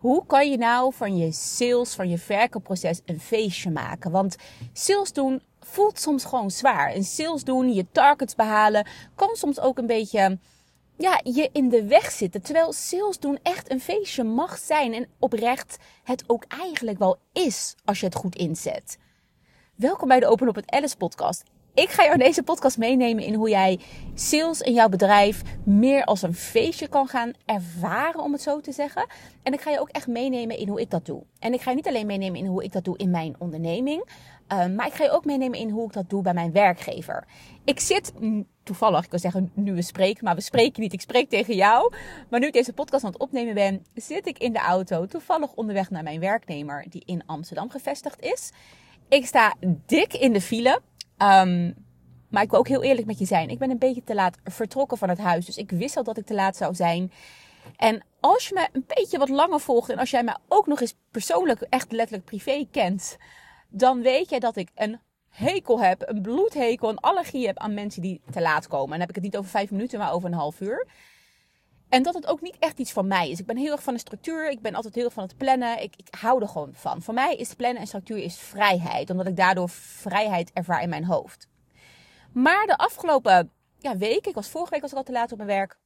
Hoe kan je nou van je sales, van je verkoopproces een feestje maken? Want sales doen voelt soms gewoon zwaar. En sales doen, je targets behalen, kan soms ook een beetje ja, je in de weg zitten. Terwijl sales doen echt een feestje mag zijn. En oprecht het ook eigenlijk wel is als je het goed inzet. Welkom bij de Open op het Alice podcast. Ik ga jou deze podcast meenemen in hoe jij sales in jouw bedrijf meer als een feestje kan gaan ervaren, om het zo te zeggen. En ik ga je ook echt meenemen in hoe ik dat doe. En ik ga je niet alleen meenemen in hoe ik dat doe in mijn onderneming, ehm, maar ik ga je ook meenemen in hoe ik dat doe bij mijn werkgever. Ik zit toevallig, ik wil zeggen nu we spreken, maar we spreken niet. Ik spreek tegen jou. Maar nu ik deze podcast aan het opnemen ben, zit ik in de auto, toevallig onderweg naar mijn werknemer die in Amsterdam gevestigd is. Ik sta dik in de file. Um, maar ik wil ook heel eerlijk met je zijn. Ik ben een beetje te laat vertrokken van het huis. Dus ik wist al dat ik te laat zou zijn. En als je me een beetje wat langer volgt. En als jij mij ook nog eens persoonlijk, echt letterlijk privé kent. Dan weet jij dat ik een hekel heb. Een bloedhekel. Een allergie heb aan mensen die te laat komen. En dan heb ik het niet over vijf minuten, maar over een half uur. En dat het ook niet echt iets van mij is. Ik ben heel erg van de structuur. Ik ben altijd heel erg van het plannen. Ik, ik hou er gewoon van. Voor mij is plannen en structuur is vrijheid. Omdat ik daardoor vrijheid ervaar in mijn hoofd. Maar de afgelopen ja, week, ik was vorige week was ik al te laat op mijn werk.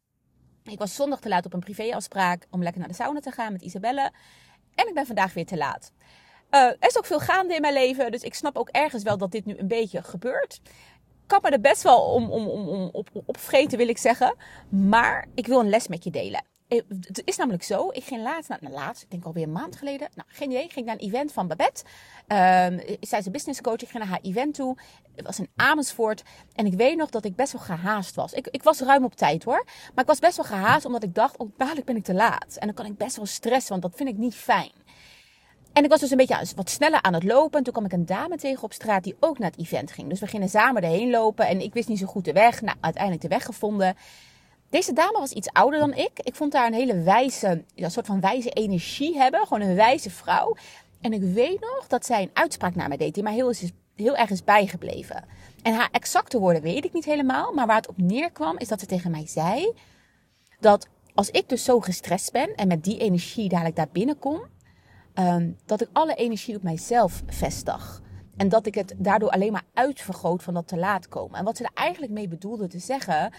Ik was zondag te laat op een privéafspraak om lekker naar de sauna te gaan met Isabelle. En ik ben vandaag weer te laat. Uh, er is ook veel gaande in mijn leven, dus ik snap ook ergens wel dat dit nu een beetje gebeurt kan me er best wel om, om, om, om op, opvreten, wil ik zeggen. Maar ik wil een les met je delen. Eh, het is namelijk zo, ik ging laatst, nou laatst, ik denk alweer een maand geleden, nou geen idee, ging naar een event van Babette. Um, zij is een business coach, ik ging naar haar event toe. Het was in Amersfoort en ik weet nog dat ik best wel gehaast was. Ik, ik was ruim op tijd hoor, maar ik was best wel gehaast omdat ik dacht, oh dadelijk ben ik te laat. En dan kan ik best wel stressen, want dat vind ik niet fijn. En ik was dus een beetje wat sneller aan het lopen. En toen kwam ik een dame tegen op straat die ook naar het event ging. Dus we gingen samen erheen lopen. En ik wist niet zo goed de weg. Nou, uiteindelijk de weg gevonden. Deze dame was iets ouder dan ik. Ik vond haar een hele wijze, ja, soort van wijze energie hebben. Gewoon een wijze vrouw. En ik weet nog dat zij een uitspraak naar mij deed die mij heel, heel erg is bijgebleven. En haar exacte woorden weet ik niet helemaal. Maar waar het op neerkwam is dat ze tegen mij zei dat als ik dus zo gestrest ben en met die energie dadelijk daar binnenkom, Ehm, dat ik alle energie op mijzelf vestig. En dat ik het daardoor alleen maar uitvergroot van dat te laat komen. En wat ze er eigenlijk mee bedoelde te zeggen,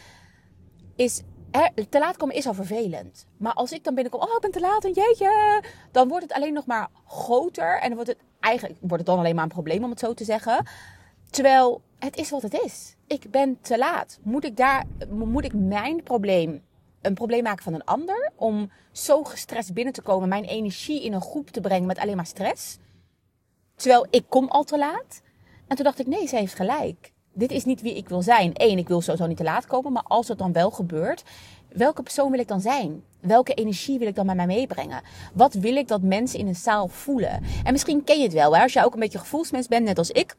is te laat komen is al vervelend. Maar als ik dan binnenkom, oh ik ben te laat en jeetje, dan wordt het alleen nog maar groter. En dan wordt het eigenlijk wordt het dan alleen maar een probleem om het zo te zeggen. Terwijl het is wat het is. Ik ben te laat. Moet ik daar, moet ik mijn probleem een probleem maken van een ander. Om zo gestrest binnen te komen, mijn energie in een groep te brengen met alleen maar stress. Terwijl ik kom al te laat. En toen dacht ik, nee, ze heeft gelijk. Dit is niet wie ik wil zijn. Eén, ik wil sowieso niet te laat komen. Maar als het dan wel gebeurt, welke persoon wil ik dan zijn? Welke energie wil ik dan met mij meebrengen? Wat wil ik dat mensen in een zaal voelen? En misschien ken je het wel, hè? als jij ook een beetje gevoelsmens bent, net als ik.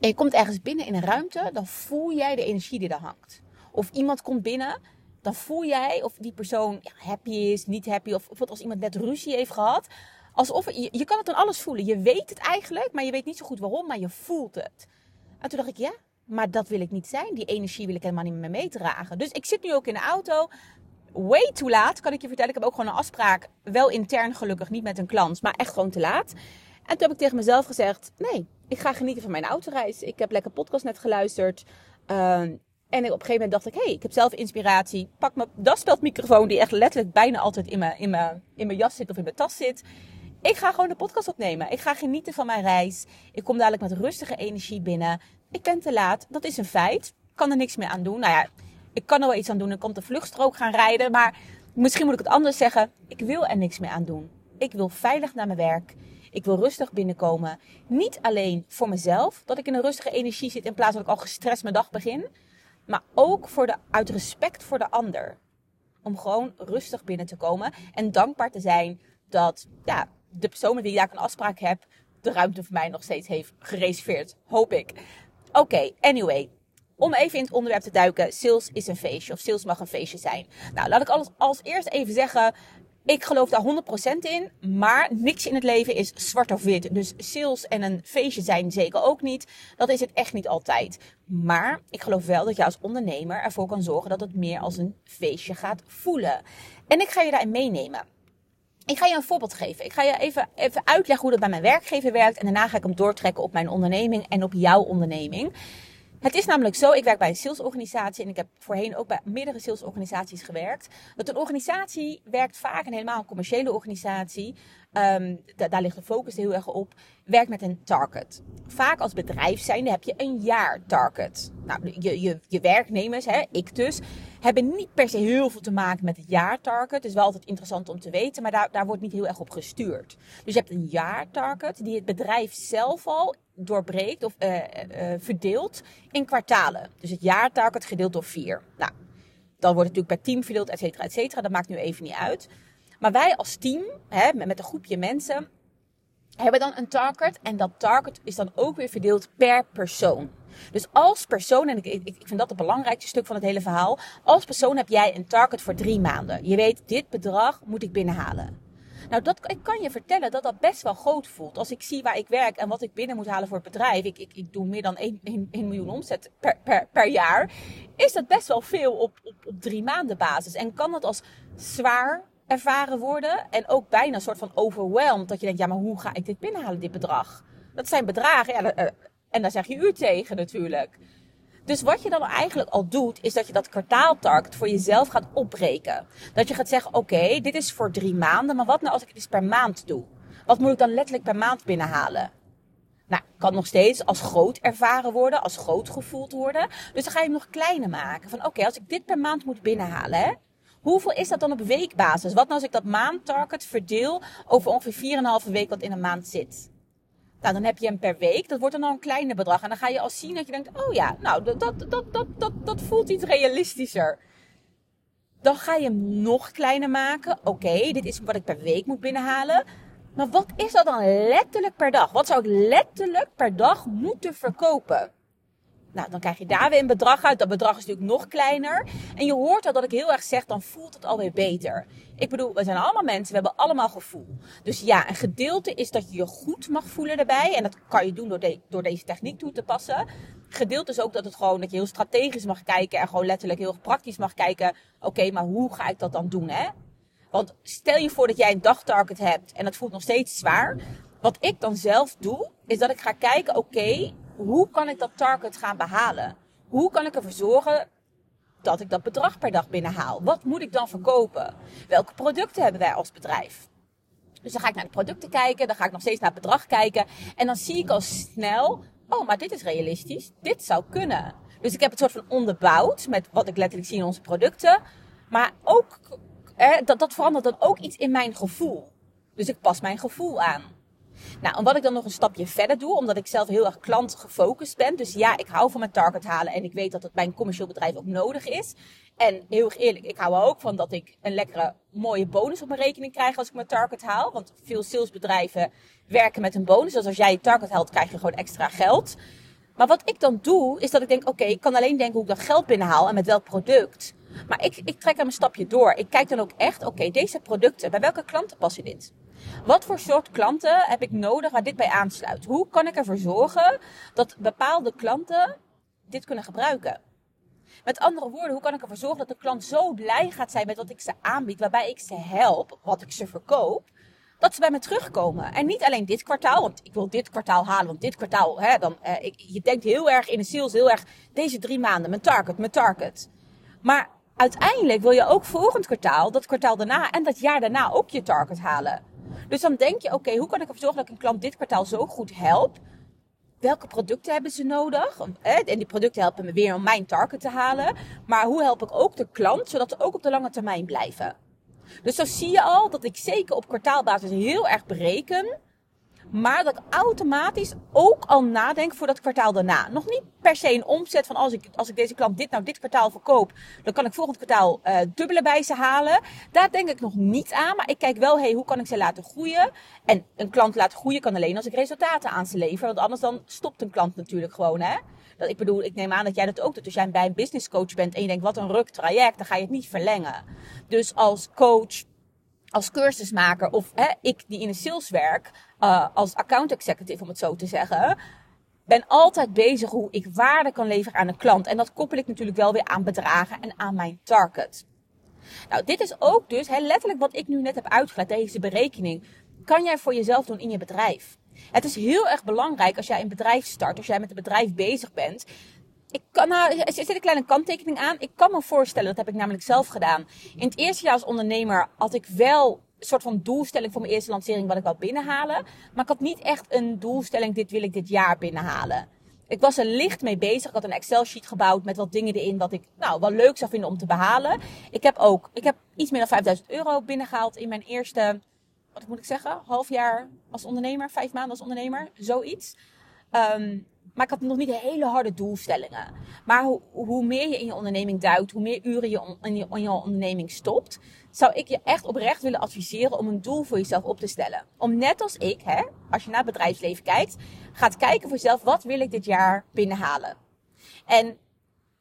En je komt ergens binnen in een ruimte, dan voel jij de energie die er hangt. Of iemand komt binnen dan voel jij of die persoon ja, happy is, niet happy. Of bijvoorbeeld als iemand net ruzie heeft gehad. Alsof, je, je kan het dan alles voelen. Je weet het eigenlijk, maar je weet niet zo goed waarom, maar je voelt het. En toen dacht ik, ja, maar dat wil ik niet zijn. Die energie wil ik helemaal niet meer meedragen. Dus ik zit nu ook in de auto. Way too laat, kan ik je vertellen. Ik heb ook gewoon een afspraak. Wel intern gelukkig, niet met een klant, maar echt gewoon te laat. En toen heb ik tegen mezelf gezegd: nee, ik ga genieten van mijn autoreis. Ik heb lekker podcast net geluisterd. Uh, en op een gegeven moment dacht ik, hé, hey, ik heb zelf inspiratie. Pak mijn daspeldmicrofoon, die echt letterlijk bijna altijd in mijn, in, mijn, in mijn jas zit of in mijn tas zit. Ik ga gewoon de podcast opnemen. Ik ga genieten van mijn reis. Ik kom dadelijk met rustige energie binnen. Ik ben te laat, dat is een feit. Ik kan er niks meer aan doen. Nou ja, ik kan er wel iets aan doen. Ik kan de vluchtstrook gaan rijden. Maar misschien moet ik het anders zeggen. Ik wil er niks meer aan doen. Ik wil veilig naar mijn werk. Ik wil rustig binnenkomen. Niet alleen voor mezelf, dat ik in een rustige energie zit in plaats dat ik al gestrest mijn dag begin. Maar ook voor de, uit respect voor de ander. Om gewoon rustig binnen te komen. En dankbaar te zijn dat ja, de persoon met wie ik daar een afspraak heb. de ruimte voor mij nog steeds heeft gereserveerd. Hoop ik. Oké, anyway. Om even in het onderwerp te duiken. Sales is een feestje. Of sales mag een feestje zijn. Nou, laat ik alles als eerst even zeggen. Ik geloof daar 100% in, maar niks in het leven is zwart of wit. Dus sales en een feestje zijn zeker ook niet. Dat is het echt niet altijd. Maar ik geloof wel dat je als ondernemer ervoor kan zorgen dat het meer als een feestje gaat voelen. En ik ga je daarin meenemen. Ik ga je een voorbeeld geven. Ik ga je even, even uitleggen hoe dat bij mijn werkgever werkt. En daarna ga ik hem doortrekken op mijn onderneming en op jouw onderneming. Het is namelijk zo, ik werk bij een salesorganisatie en ik heb voorheen ook bij meerdere salesorganisaties gewerkt. Dat een organisatie werkt vaak, en helemaal een commerciële organisatie, um, daar ligt de focus heel erg op, werkt met een target. Vaak als bedrijf zijnde heb je een jaar target. Nou, je, je, je werknemers, hè, ik dus, hebben niet per se heel veel te maken met het jaartarget. Het is wel altijd interessant om te weten, maar daar, daar wordt niet heel erg op gestuurd. Dus je hebt een jaartarget die het bedrijf zelf al doorbreekt of uh, uh, verdeelt in kwartalen. Dus het jaartarget gedeeld door vier. Nou, dan wordt het natuurlijk per team verdeeld, et cetera, et cetera. Dat maakt nu even niet uit. Maar wij als team, hè, met een groepje mensen, hebben dan een target. En dat target is dan ook weer verdeeld per persoon. Dus als persoon, en ik, ik, vind dat het belangrijkste stuk van het hele verhaal. Als persoon heb jij een target voor drie maanden. Je weet, dit bedrag moet ik binnenhalen. Nou, dat, ik kan je vertellen dat dat best wel groot voelt. Als ik zie waar ik werk en wat ik binnen moet halen voor het bedrijf. Ik, ik, ik doe meer dan 1, 1, 1 miljoen omzet per, per, per jaar. Is dat best wel veel op, op, op drie maanden basis. En kan dat als zwaar ervaren worden. En ook bijna een soort van overwhelmed. Dat je denkt, ja, maar hoe ga ik dit binnenhalen, dit bedrag? Dat zijn bedragen. En daar zeg je u tegen natuurlijk. Dus wat je dan eigenlijk al doet, is dat je dat kwartaaltarget voor jezelf gaat opbreken. Dat je gaat zeggen, oké, dit is voor drie maanden, maar wat nou als ik het eens per maand doe? Wat moet ik dan letterlijk per maand binnenhalen? Nou, kan nog steeds als groot ervaren worden, als groot gevoeld worden. Dus dan ga je hem nog kleiner maken. Van oké, als ik dit per maand moet binnenhalen, hè, hoeveel is dat dan op weekbasis? Wat nou als ik dat maandtarget verdeel over ongeveer 4,5 week wat in een maand zit? Nou, dan heb je hem per week. Dat wordt dan al een kleiner bedrag. En dan ga je al zien dat je denkt: oh ja, nou, dat, dat, dat, dat, dat, voelt iets realistischer. Dan ga je hem nog kleiner maken. Oké, dit is wat ik per week moet binnenhalen. Maar wat is dat dan letterlijk per dag? Wat zou ik letterlijk per dag moeten verkopen? Nou, dan krijg je daar weer een bedrag uit. Dat bedrag is natuurlijk nog kleiner. En je hoort al dat ik heel erg zeg, dan voelt het alweer beter. Ik bedoel, we zijn allemaal mensen, we hebben allemaal gevoel. Dus ja, een gedeelte is dat je je goed mag voelen erbij. En dat kan je doen door, door deze techniek toe te passen. Gedeelte is ook dat het gewoon, dat je heel strategisch mag kijken. En gewoon letterlijk heel praktisch mag kijken. Oké, maar hoe ga ik dat dan doen, hè? Want stel je voor dat jij een dagtarget hebt en dat voelt nog steeds zwaar. Wat ik dan zelf doe, is dat ik ga kijken, oké, hoe kan ik dat target gaan behalen? Hoe kan ik ervoor zorgen dat ik dat bedrag per dag binnenhaal? Wat moet ik dan verkopen? Welke producten hebben wij als bedrijf? Dus dan ga ik naar de producten kijken, dan ga ik nog steeds naar het bedrag kijken. En dan zie ik al snel, oh, maar dit is realistisch. Dit zou kunnen. Dus ik heb het soort van onderbouwd met wat ik letterlijk zie in onze producten. Maar ook, dat, dat verandert dan ook iets in mijn gevoel. Dus ik pas mijn gevoel aan. Nou, en wat ik dan nog een stapje verder doe, omdat ik zelf heel erg klantgefocust ben. Dus ja, ik hou van mijn target halen en ik weet dat het bij een commercieel bedrijf ook nodig is. En heel erg eerlijk, ik hou er ook van dat ik een lekkere, mooie bonus op mijn rekening krijg als ik mijn target haal. Want veel salesbedrijven werken met een bonus. Dus als jij je target haalt, krijg je gewoon extra geld. Maar wat ik dan doe, is dat ik denk, oké, ik kan alleen denken hoe ik dat geld binnenhaal en met welk product. Maar ik, ik trek hem een stapje door. Ik kijk dan ook echt, oké, deze producten, bij welke klanten passen dit? Wat voor soort klanten heb ik nodig waar dit bij aansluit? Hoe kan ik ervoor zorgen dat bepaalde klanten dit kunnen gebruiken? Met andere woorden, hoe kan ik ervoor zorgen dat de klant zo blij gaat zijn met wat ik ze aanbied, waarbij ik ze help, wat ik ze verkoop, dat ze bij me terugkomen. En niet alleen dit kwartaal, want ik wil dit kwartaal halen, want dit kwartaal, hè, dan, eh, je denkt heel erg in de sales, heel erg deze drie maanden, mijn target, mijn target. Maar uiteindelijk wil je ook volgend kwartaal, dat kwartaal daarna en dat jaar daarna ook je target halen. Dus dan denk je, oké, hoe kan ik ervoor zorgen dat ik een klant dit kwartaal zo goed help? Welke producten hebben ze nodig? En die producten helpen me weer om mijn target te halen. Maar hoe help ik ook de klant, zodat ze ook op de lange termijn blijven? Dus zo zie je al dat ik zeker op kwartaalbasis heel erg bereken maar dat ik automatisch ook al nadenk voor dat kwartaal daarna. Nog niet per se een omzet van als ik, als ik deze klant dit nou dit kwartaal verkoop, dan kan ik volgend kwartaal uh, dubbele bij ze halen. Daar denk ik nog niet aan. Maar ik kijk wel, hey, hoe kan ik ze laten groeien? En een klant laten groeien kan alleen als ik resultaten aan ze lever. Want anders dan stopt een klant natuurlijk gewoon, hè. Dat, ik bedoel, ik neem aan dat jij dat ook doet. Als jij bij een business coach bent en je denkt, wat een ruk traject, dan ga je het niet verlengen. Dus als coach als cursusmaker of hè, ik die in de sales werk, uh, als account executive om het zo te zeggen, ben altijd bezig hoe ik waarde kan leveren aan een klant. En dat koppel ik natuurlijk wel weer aan bedragen en aan mijn target. Nou, dit is ook dus hè, letterlijk wat ik nu net heb uitgelegd, deze berekening. Kan jij voor jezelf doen in je bedrijf? Het is heel erg belangrijk als jij een bedrijf start, als jij met een bedrijf bezig bent. Ik kan, nou, er zit een kleine kanttekening aan. Ik kan me voorstellen, dat heb ik namelijk zelf gedaan. In het eerste jaar als ondernemer had ik wel een soort van doelstelling voor mijn eerste lancering wat ik wil binnenhalen. Maar ik had niet echt een doelstelling, dit wil ik dit jaar binnenhalen. Ik was er licht mee bezig. Ik had een Excel-sheet gebouwd met wat dingen erin wat ik nou, wel leuk zou vinden om te behalen. Ik heb ook ik heb iets meer dan 5000 euro binnengehaald in mijn eerste, wat moet ik zeggen, half jaar als ondernemer, vijf maanden als ondernemer, zoiets. Um, maar ik had nog niet hele harde doelstellingen. Maar hoe, hoe meer je in je onderneming duikt, hoe meer uren je in, je in onderneming stopt, zou ik je echt oprecht willen adviseren om een doel voor jezelf op te stellen. Om net als ik, hè, als je naar het bedrijfsleven kijkt, gaat kijken voor jezelf, wat wil ik dit jaar binnenhalen? En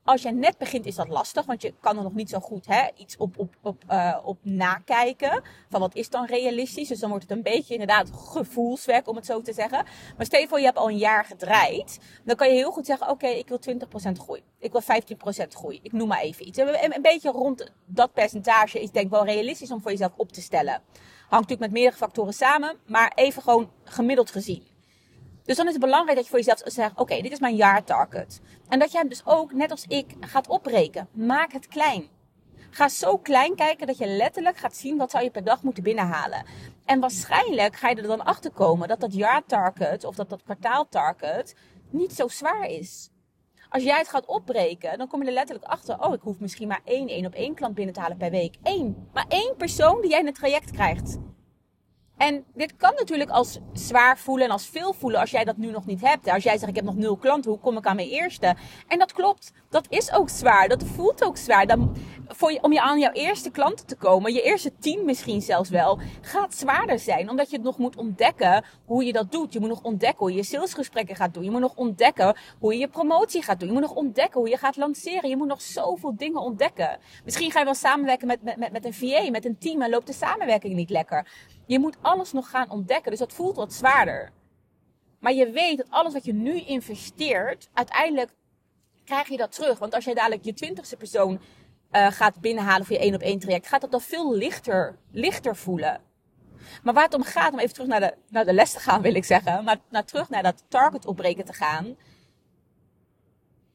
als je net begint is dat lastig, want je kan er nog niet zo goed hè, iets op, op, op, uh, op nakijken. Van wat is dan realistisch? Dus dan wordt het een beetje inderdaad gevoelswerk, om het zo te zeggen. Maar stel je voor, je hebt al een jaar gedraaid. Dan kan je heel goed zeggen, oké, ik wil 20% groei. Ik wil 15% groei. Ik noem maar even iets. Een, een beetje rond dat percentage is denk ik wel realistisch om voor jezelf op te stellen. Hangt natuurlijk met meerdere factoren samen, maar even gewoon gemiddeld gezien. Dus dan is het belangrijk dat je voor jezelf zegt: Oké, dit is mijn jaartarget. En dat jij dus ook, net als ik, gaat opbreken. Maak het klein. Ga zo klein kijken dat je letterlijk gaat zien wat zou je per dag moeten binnenhalen. En waarschijnlijk ga je er dan achter komen dat dat jaartarget of dat dat kwartaaltarget niet zo zwaar is. Als jij het gaat opbreken, dan kom je er letterlijk achter. Oh, ik hoef misschien maar één één op één klant binnen te halen per week. Eén. Maar één persoon die jij in het traject krijgt. En dit kan natuurlijk als zwaar voelen en als veel voelen als jij dat nu nog niet hebt. Als jij zegt ik heb nog nul klanten, hoe kom ik aan mijn eerste? En dat klopt, dat is ook zwaar, dat voelt ook zwaar. Dan, voor je, om je aan jouw eerste klanten te komen, je eerste tien misschien zelfs wel, gaat zwaarder zijn. Omdat je het nog moet ontdekken hoe je dat doet. Je moet nog ontdekken hoe je salesgesprekken gaat doen. Je moet nog ontdekken hoe je je promotie gaat doen. Je moet nog ontdekken hoe je gaat lanceren. Je moet nog zoveel dingen ontdekken. Misschien ga je wel samenwerken met, met, met, met een VA, met een team en loopt de samenwerking niet lekker. Je moet alles nog gaan ontdekken. Dus dat voelt wat zwaarder. Maar je weet dat alles wat je nu investeert, uiteindelijk krijg je dat terug. Want als jij dadelijk je twintigste persoon uh, gaat binnenhalen voor je één op één traject, gaat dat dan veel lichter, lichter voelen. Maar waar het om gaat, om even terug naar de, naar de les te gaan, wil ik zeggen, maar naar, terug naar dat target opbreken te gaan.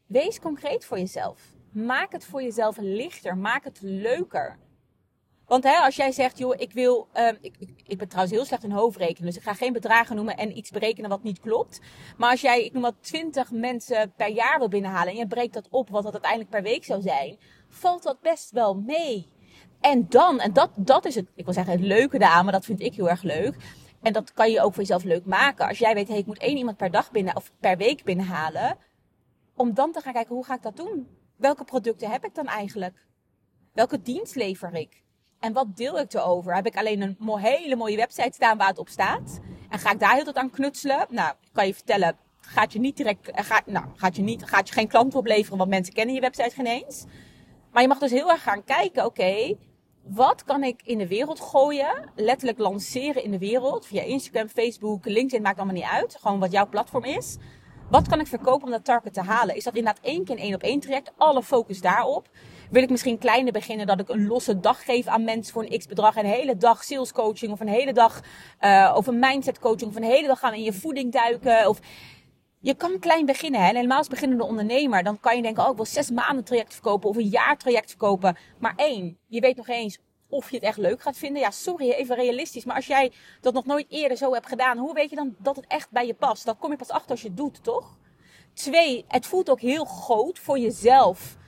Wees concreet voor jezelf. Maak het voor jezelf lichter. Maak het leuker. Want hè, als jij zegt, joh, ik wil. Uh, ik, ik, ik, ben trouwens heel slecht in hoofdrekenen. Dus ik ga geen bedragen noemen en iets berekenen wat niet klopt. Maar als jij, ik noem wat 20 mensen per jaar wil binnenhalen. en je breekt dat op wat dat uiteindelijk per week zou zijn. valt dat best wel mee. En dan, en dat, dat is het, ik wil zeggen, het leuke daar, maar dat vind ik heel erg leuk. En dat kan je ook voor jezelf leuk maken. Als jij weet, hey, ik moet één iemand per dag binnen of per week binnenhalen. Om dan te gaan kijken, hoe ga ik dat doen? Welke producten heb ik dan eigenlijk? Welke dienst lever ik? En wat deel ik erover? Heb ik alleen een hele mooie website staan waar het op staat? En ga ik daar heel tot aan knutselen? Nou, kan je vertellen, gaat je niet direct, eh, gaat, nou, gaat je niet, gaat je geen klanten opleveren, want mensen kennen je website geen eens. Maar je mag dus heel erg gaan kijken, oké, wat kan ik in de wereld gooien? Letterlijk lanceren in de wereld. Via Instagram, Facebook, LinkedIn, maakt allemaal niet uit. Gewoon wat jouw platform is. Wat kan ik verkopen om dat target te halen? Is dat inderdaad één keer een één op één traject? Alle focus daarop. Wil ik misschien kleiner beginnen dat ik een losse dag geef aan mensen voor een x bedrag. En een hele dag sales coaching of een hele dag uh, of een mindset coaching of een hele dag gaan we in je voeding duiken. Of je kan klein beginnen. Hè? En helemaal als beginnende ondernemer. Dan kan je denken, oh ik wil zes maanden traject verkopen of een jaar traject verkopen. Maar één, je weet nog eens of je het echt leuk gaat vinden. Ja, sorry, even realistisch. Maar als jij dat nog nooit eerder zo hebt gedaan, hoe weet je dan dat het echt bij je past? Dat kom je pas achter als je het doet, toch? Twee, het voelt ook heel groot voor jezelf.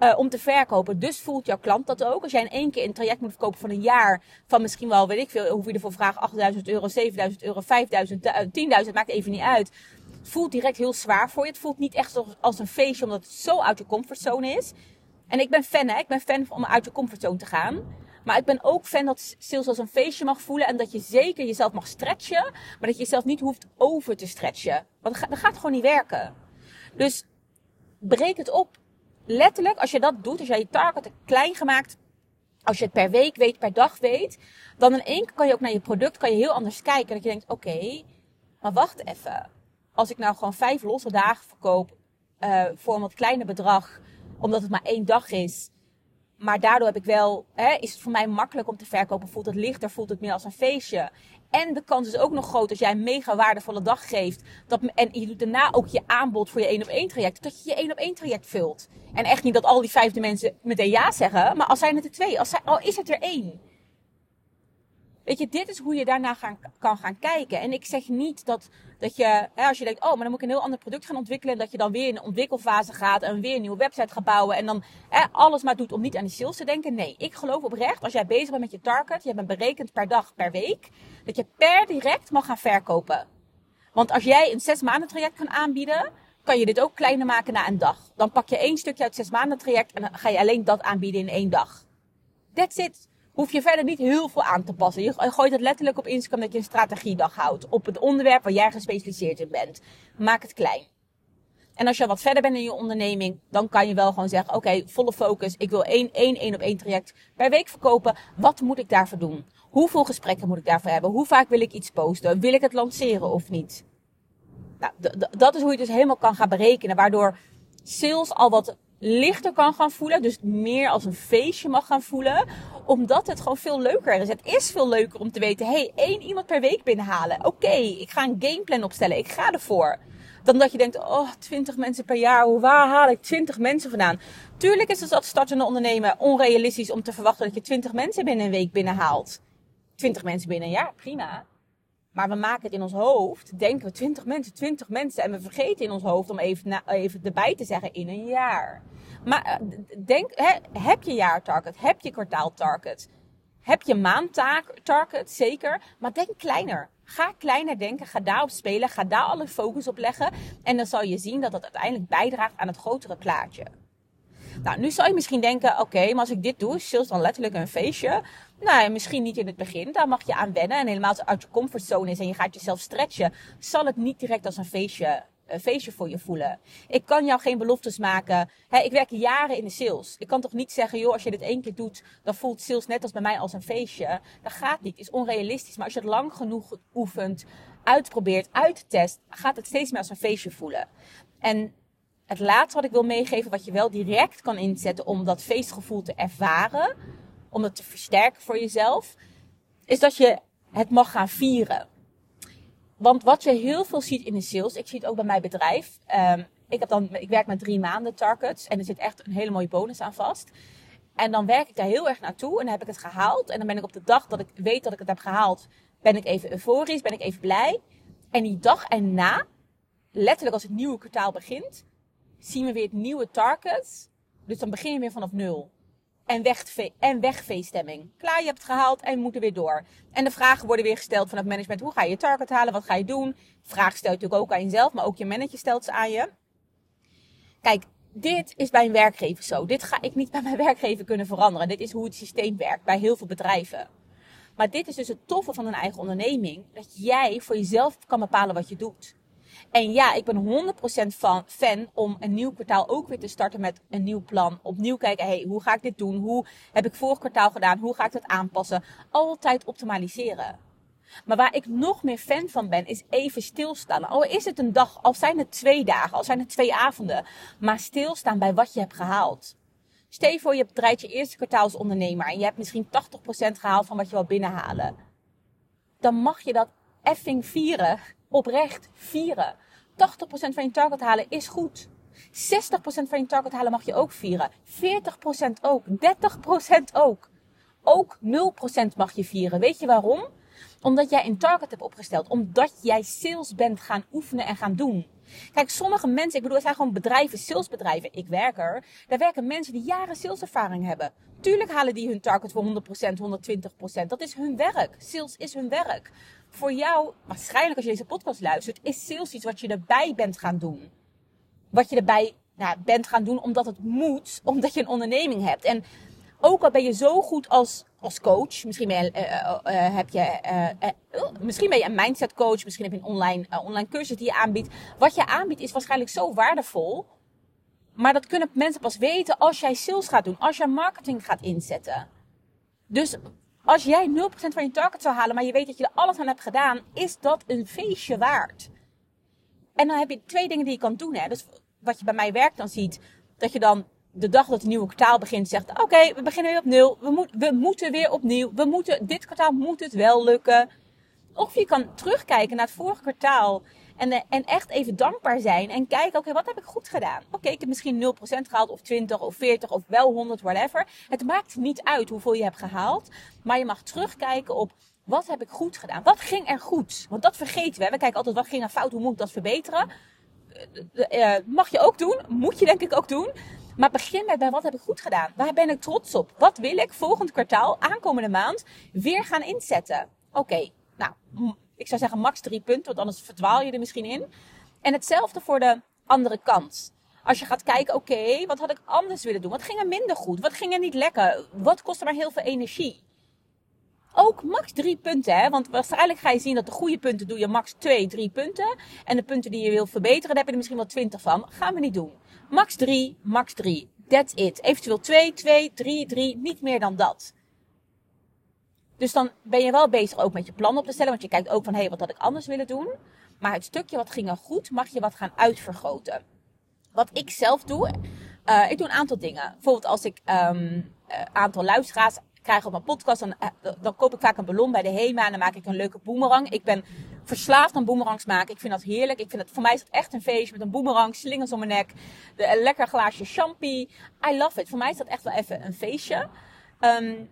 Uh, om te verkopen. Dus voelt jouw klant dat ook. Als jij in één keer een traject moet verkopen van een jaar, van misschien wel, weet ik veel, hoeveel je ervoor vraagt, 8000 euro, 7000 euro, 5000, 10.000, maakt even niet uit. Het voelt direct heel zwaar voor je. Het voelt niet echt als een feestje, omdat het zo uit je comfortzone is. En ik ben fan, hè. Ik ben fan om uit je comfortzone te gaan. Maar ik ben ook fan dat sales als een feestje mag voelen. En dat je zeker jezelf mag stretchen. Maar dat je jezelf niet hoeft over te stretchen. Want dat gaat gewoon niet werken. Dus breek het op. Letterlijk, als je dat doet, als jij je target klein gemaakt, als je het per week weet, per dag weet, dan in één keer kan je ook naar je product kan je heel anders kijken. Dat je denkt, oké, maar wacht even. Als ik nou gewoon vijf losse dagen verkoop uh, voor een wat kleiner bedrag, omdat het maar één dag is, Maar daardoor heb ik wel, hè, is het voor mij makkelijk om te verkopen. Voelt het lichter, voelt het meer als een feestje. En de kans is ook nog groot als jij een mega waardevolle dag geeft. Dat, en je doet daarna ook je aanbod voor je 1 op 1 traject. Dat je je 1 op 1 traject vult. En echt niet dat al die vijfde mensen meteen ja zeggen. Maar als zijn het er twee, als zijn, al is het er één. Weet je, dit is hoe je daarna gaan, kan gaan kijken. En ik zeg niet dat, dat je, hè, als je denkt, oh, maar dan moet ik een heel ander product gaan ontwikkelen. Dat je dan weer in de ontwikkelfase gaat en weer een nieuwe website gaat bouwen. En dan hè, alles maar doet om niet aan de sales te denken. Nee, ik geloof oprecht, als jij bezig bent met je target, je bent berekend per dag, per week. Dat je per direct mag gaan verkopen. Want als jij een zes maanden traject kan aanbieden, kan je dit ook kleiner maken na een dag. Dan pak je één stukje uit zes maanden traject en dan ga je alleen dat aanbieden in één dag. That's it hoef je verder niet heel veel aan te passen. Je gooit het letterlijk op Instagram dat je een strategiedag houdt. Op het onderwerp waar jij gespecialiseerd in bent. Maak het klein. En als je wat verder bent in je onderneming, dan kan je wel gewoon zeggen: Oké, volle focus. Ik wil één, één, één op één traject per week verkopen. Wat moet ik daarvoor doen? Hoeveel gesprekken moet ik daarvoor hebben? Hoe vaak wil ik iets posten? Wil ik het lanceren of niet? Nou, dat is hoe je het dus helemaal kan gaan berekenen. Waardoor sales al wat lichter kan gaan voelen. Dus meer als een feestje mag gaan voelen. Omdat het gewoon veel leuker is. Het is veel leuker om te weten, hey, één iemand per week binnenhalen. Oké, ik ga een gameplan opstellen. Ik ga ervoor. Dan dat je denkt, oh, 20 mensen per jaar. Hoe waar haal ik 20 mensen vandaan? Tuurlijk is het als startende ondernemer onrealistisch om te verwachten dat je 20 mensen binnen een week binnenhaalt. 20 mensen binnen een jaar, prima. Maar we maken het in ons hoofd, denken we 20 mensen, 20 mensen. En we vergeten in ons hoofd om even, even erbij te zeggen in een jaar. Maar eh, denk, heb je jaartarget? Heb je kwartaaltarget? Heb je maandtarget? Zeker. Maar denk kleiner. Ga kleiner denken. Ga daarop spelen. Ga daar alle focus op leggen. En dan zal je zien dat dat uiteindelijk bijdraagt aan het grotere plaatje. Nou, nu zou je misschien denken, oké, maar als ik dit doe, is sales dan letterlijk een feestje? Nou, misschien niet in het begin. Daar mag je aan wennen. En helemaal uit je comfortzone is en je gaat jezelf stretchen, zal het niet direct als een feestje een feestje voor je voelen. Ik kan jou geen beloftes maken. ik werk jaren in de sales. Ik kan toch niet zeggen, joh, als je dit één keer doet, dan voelt sales net als bij mij als een feestje. Dat gaat niet. Is onrealistisch. Maar als je het lang genoeg oefent, uitprobeert, uittest, gaat het steeds meer als een feestje voelen. En het laatste wat ik wil meegeven, wat je wel direct kan inzetten om dat feestgevoel te ervaren, om het te versterken voor jezelf, is dat je het mag gaan vieren. Want wat je heel veel ziet in de sales, ik zie het ook bij mijn bedrijf. Um, ik, heb dan, ik werk met drie maanden targets en er zit echt een hele mooie bonus aan vast. En dan werk ik daar heel erg naartoe en dan heb ik het gehaald. En dan ben ik op de dag dat ik weet dat ik het heb gehaald, ben ik even euforisch, ben ik even blij. En die dag erna, letterlijk als het nieuwe kwartaal begint, zien we weer het nieuwe target. Dus dan begin je weer vanaf nul en, weg, en wegveestemming. Klaar, je hebt het gehaald en moeten weer door. En de vragen worden weer gesteld van het management. Hoe ga je je target halen? Wat ga je doen? Vraag stelt natuurlijk ook aan jezelf, maar ook je manager stelt ze aan je. Kijk, dit is bij een werkgever zo. Dit ga ik niet bij mijn werkgever kunnen veranderen. Dit is hoe het systeem werkt bij heel veel bedrijven. Maar dit is dus het toffe van een eigen onderneming. Dat jij voor jezelf kan bepalen wat je doet. En ja, ik ben 100% van, fan om een nieuw kwartaal ook weer te starten met een nieuw plan. Opnieuw kijken, hey, hoe ga ik dit doen? Hoe heb ik vorig kwartaal gedaan? Hoe ga ik dat aanpassen? Altijd optimaliseren. Maar waar ik nog meer fan van ben, is even stilstaan. Al is het een dag, al zijn het twee dagen, al zijn het twee avonden. Maar stilstaan bij wat je hebt gehaald. Stel je voor, je draait je eerste kwartaal als ondernemer en je hebt misschien 80% gehaald van wat je wil binnenhalen. Dan mag je dat effing vieren oprecht vieren. 80% van je target halen is goed. 60% van je target halen mag je ook vieren. 40% ook. 30% ook. Ook 0% mag je vieren. Weet je waarom? Omdat jij een target hebt opgesteld. Omdat jij sales bent gaan oefenen en gaan doen. Kijk, sommige mensen, ik bedoel, het zijn gewoon bedrijven, salesbedrijven. Ik werk er. Daar werken mensen die jaren saleservaring hebben. Tuurlijk halen die hun target voor 100%, 120%. Dat is hun werk. Sales is hun werk voor jou, waarschijnlijk als je deze podcast luistert, is sales iets wat je erbij bent gaan doen. Wat je erbij nou, bent gaan doen omdat het moet, omdat je een onderneming hebt. En ook al ben je zo goed als, als coach, misschien ben je, uh, uh, heb je, uh, misschien ben je een mindset coach, misschien heb je een online, online cursus die je aanbiedt. Wat je aanbiedt is waarschijnlijk zo waardevol. Maar dat kunnen mensen pas weten als jij sales gaat doen, als jij marketing gaat inzetten. Dus als jij 0% van je target zou halen, maar je weet dat je er alles aan hebt gedaan, is dat een feestje waard. En dan heb je twee dingen die je kan doen. Hè. Dus wat je bij mij werkt dan ziet, dat je dan de dag dat het nieuwe kwartaal begint zegt, oké, we beginnen weer op. We, we moeten weer opnieuw. We moeten, dit kwartaal moet het wel lukken. Of je kan terugkijken naar het vorige kwartaal. En, eh, en echt even dankbaar zijn. En kijken, oké, wat heb ik goed gedaan? Oké, ik heb misschien 0% gehaald, of 20, of 40, of wel 100, whatever. Het maakt niet uit hoeveel je hebt gehaald. Maar je mag terugkijken op, wat heb ik goed gedaan? Wat ging er goed? Want dat vergeten we. We kijken altijd, wat ging er fout? Hoe moet ik dat verbeteren? Uh, mag je ook doen. Moet je denk ik ook doen. Maar begin met bij wat heb ik goed gedaan? Waar ben ik trots op? Wat wil ik volgend kwartaal, aankomende maand, weer gaan inzetten? Oké, nou, ik zou zeggen max drie punten, want anders verdwaal je er misschien in. En hetzelfde voor de andere kant. Als je gaat kijken, oké, wat had ik anders willen doen? Wat ging er minder goed? Wat ging er niet lekker? Wat kostte maar heel veel energie? Ook max drie punten, hè? Want waarschijnlijk ga je zien dat de goede punten doe je max twee, drie punten. En de punten die je wil verbeteren, daar heb je er misschien wel twintig van. Gaan we niet doen. Max 3, max 3. That's it. Eventueel 2, 2, 3, 3. Niet meer dan dat. Dus dan ben je wel bezig ook met je plan op te stellen. Want je kijkt ook van, hé, hey, wat had ik anders willen doen? Maar het stukje wat ging er goed, mag je wat gaan uitvergroten. Wat ik zelf doe, uh, ik doe een aantal dingen. Bijvoorbeeld als ik een um, aantal luisteraars krijg op mijn podcast, dan, uh, dan koop ik vaak een ballon bij de HEMA en dan maak ik een leuke boemerang. Ik ben verslaafd aan boemerangs maken. Ik vind dat heerlijk. Ik vind het, voor mij is het echt een feestje met een boemerang, slingers om mijn nek, een lekker glaasje champie. I love it. Voor mij is dat echt wel even een feestje. Um,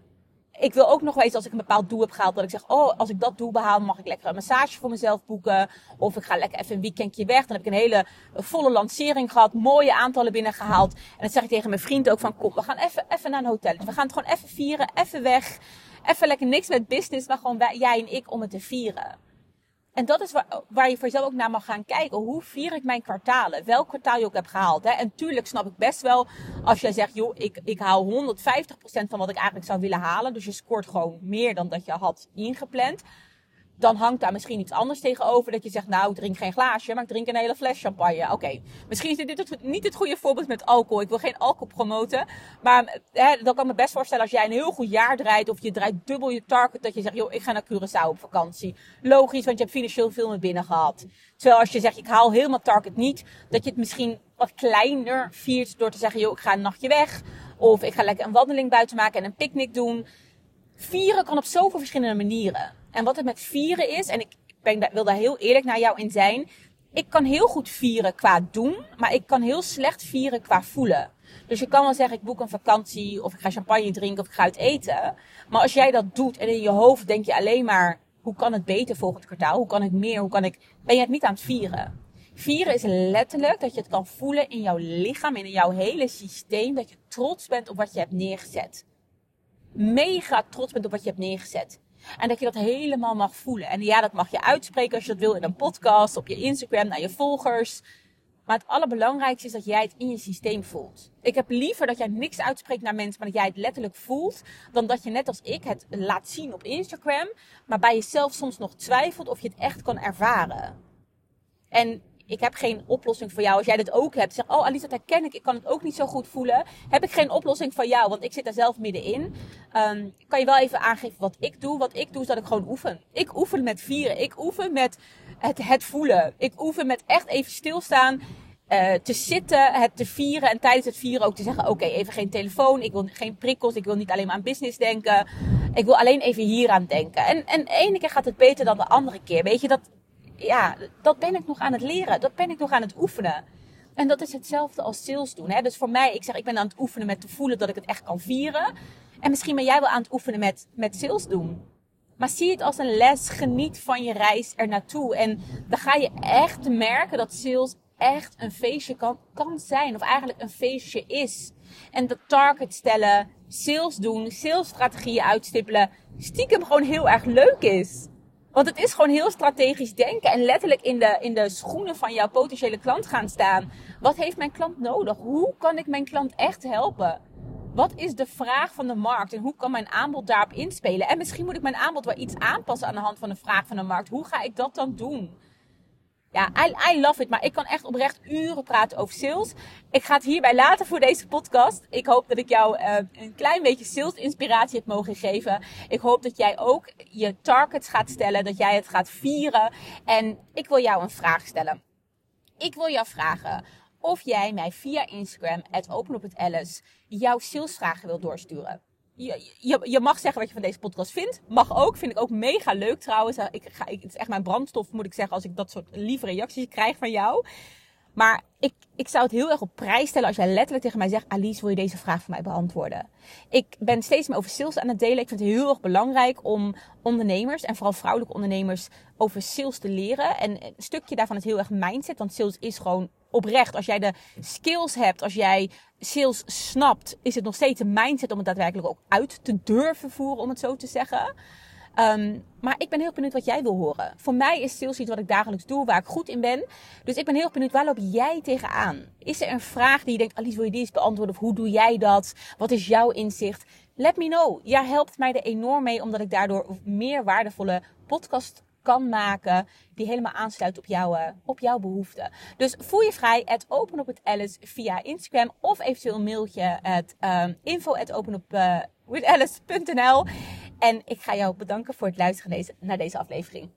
ik wil ook nog weten als ik een bepaald doel heb gehaald, dat ik zeg, oh, als ik dat doel behaal, mag ik lekker een massage voor mezelf boeken. Of ik ga lekker even een weekendje weg. Dan heb ik een hele volle lancering gehad, mooie aantallen binnengehaald. En dan zeg ik tegen mijn vriend ook van, kom, we gaan even, even naar een hotel. We gaan het gewoon even vieren, even weg. Even lekker niks met business, maar gewoon wij, jij en ik om het te vieren. En dat is waar, waar, je voor jezelf ook naar mag gaan kijken. Hoe vier ik mijn kwartalen? Welk kwartaal je ook hebt gehaald. Hè? En tuurlijk snap ik best wel als jij zegt, joh, ik, ik haal 150% van wat ik eigenlijk zou willen halen. Dus je scoort gewoon meer dan dat je had ingepland dan hangt daar misschien iets anders tegenover. Dat je zegt, nou, ik drink geen glaasje, maar ik drink een hele fles champagne. Oké, misschien is dit niet het goede voorbeeld met alcohol. Ik wil geen alcohol promoten. Maar hè, dan kan ik me best voorstellen als jij een heel goed jaar draait. Of je draait dubbel je target. Dat je zegt, joh, ik ga naar Curaçao op vakantie. Logisch, want je hebt financieel veel meer binnen gehad. Terwijl als je zegt, ik haal helemaal target niet. Dat je het misschien wat kleiner viert door te zeggen, joh, ik ga een nachtje weg. Of ik ga lekker een wandeling buiten maken en een picknick doen. Vieren kan op zoveel verschillende manieren. En wat het met vieren is, en ik ben, wil daar heel eerlijk naar jou in zijn. Ik kan heel goed vieren qua doen, maar ik kan heel slecht vieren qua voelen. Dus je kan wel zeggen, ik boek een vakantie, of ik ga champagne drinken, of ik ga uit eten. Maar als jij dat doet en in je hoofd denk je alleen maar, hoe kan het beter volgend kwartaal? Hoe kan ik meer? Hoe kan ik, ben je het niet aan het vieren. Vieren is letterlijk dat je het kan voelen in jouw lichaam, in jouw hele systeem, dat je trots bent op wat je hebt neergezet. Mega trots bent op wat je hebt neergezet. En dat je dat helemaal mag voelen. En ja, dat mag je uitspreken als je dat wil in een podcast, op je Instagram, naar je volgers. Maar het allerbelangrijkste is dat jij het in je systeem voelt. Ik heb liever dat jij niks uitspreekt naar mensen, maar dat jij het letterlijk voelt. Dan dat je net als ik het laat zien op Instagram, maar bij jezelf soms nog twijfelt of je het echt kan ervaren. En ik heb geen oplossing voor jou. Als jij dit ook hebt, zeg, oh Alisa, dat herken ik. Ik kan het ook niet zo goed voelen. Heb ik geen oplossing voor jou, want ik zit daar zelf middenin. Um, kan je wel even aangeven wat ik doe. Wat ik doe is dat ik gewoon oefen. Ik oefen met vieren. Ik oefen met het, het voelen. Ik oefen met echt even stilstaan. Uh, te zitten, het te vieren en tijdens het vieren ook te zeggen: Oké, even geen telefoon, ik wil geen prikkels, ik wil niet alleen maar aan business denken. Ik wil alleen even hier aan denken. En, en de ene keer gaat het beter dan de andere keer. Weet je, dat, ja, dat ben ik nog aan het leren. Dat ben ik nog aan het oefenen. En dat is hetzelfde als sales doen. Hè? Dus voor mij, ik zeg, ik ben aan het oefenen met te voelen dat ik het echt kan vieren. En misschien ben jij wel aan het oefenen met, met sales doen. Maar zie het als een les. Geniet van je reis er naartoe. En dan ga je echt merken dat sales echt een feestje kan, kan zijn. Of eigenlijk een feestje is. En de target stellen, sales doen, salesstrategieën uitstippelen. Stiekem gewoon heel erg leuk is. Want het is gewoon heel strategisch denken en letterlijk in de, in de schoenen van jouw potentiële klant gaan staan. Wat heeft mijn klant nodig? Hoe kan ik mijn klant echt helpen? Wat is de vraag van de markt en hoe kan mijn aanbod daarop inspelen? En misschien moet ik mijn aanbod wel iets aanpassen aan de hand van de vraag van de markt. Hoe ga ik dat dan doen? Ja, I, I love it. Maar ik kan echt oprecht uren praten over sales. Ik ga het hierbij laten voor deze podcast. Ik hoop dat ik jou uh, een klein beetje sales inspiratie heb mogen geven. Ik hoop dat jij ook je targets gaat stellen. Dat jij het gaat vieren. En ik wil jou een vraag stellen. Ik wil jou vragen of jij mij via Instagram, openophetalice, jouw salesvragen wil doorsturen. Je, je, mag zeggen wat je van deze podcast vindt. Mag ook. Vind ik ook mega leuk trouwens. Ik ga, het is echt mijn brandstof, moet ik zeggen, als ik dat soort lieve reacties krijg van jou. Maar ik, ik zou het heel erg op prijs stellen als jij letterlijk tegen mij zegt: Alice, wil je deze vraag voor mij beantwoorden? Ik ben steeds meer over sales aan het delen. Ik vind het heel erg belangrijk om ondernemers en vooral vrouwelijke ondernemers over sales te leren. En een stukje daarvan is heel erg mindset, want sales is gewoon oprecht. Als jij de skills hebt, als jij sales snapt, is het nog steeds een mindset om het daadwerkelijk ook uit te durven voeren, om het zo te zeggen. Ehm, maar ik ben heel benieuwd wat jij wil horen. Voor mij is sales iets wat ik dagelijks doe, waar ik goed in ben. Dus ik ben heel benieuwd, waar loop jij tegenaan? Is er een vraag die je denkt, Alice, wil je die eens beantwoorden? Of hoe doe jij dat? Wat is jouw inzicht? Let me know. Jij helpt mij er enorm mee, omdat ik daardoor meer waardevolle podcast kan maken die helemaal aansluit op jouw, uh, op jouw behoeften. Dus voel je vrij, het open op het Alice via Instagram of eventueel een mailtje het um, info at open op, uh, en ik ga jou bedanken voor het luisteren naar deze aflevering.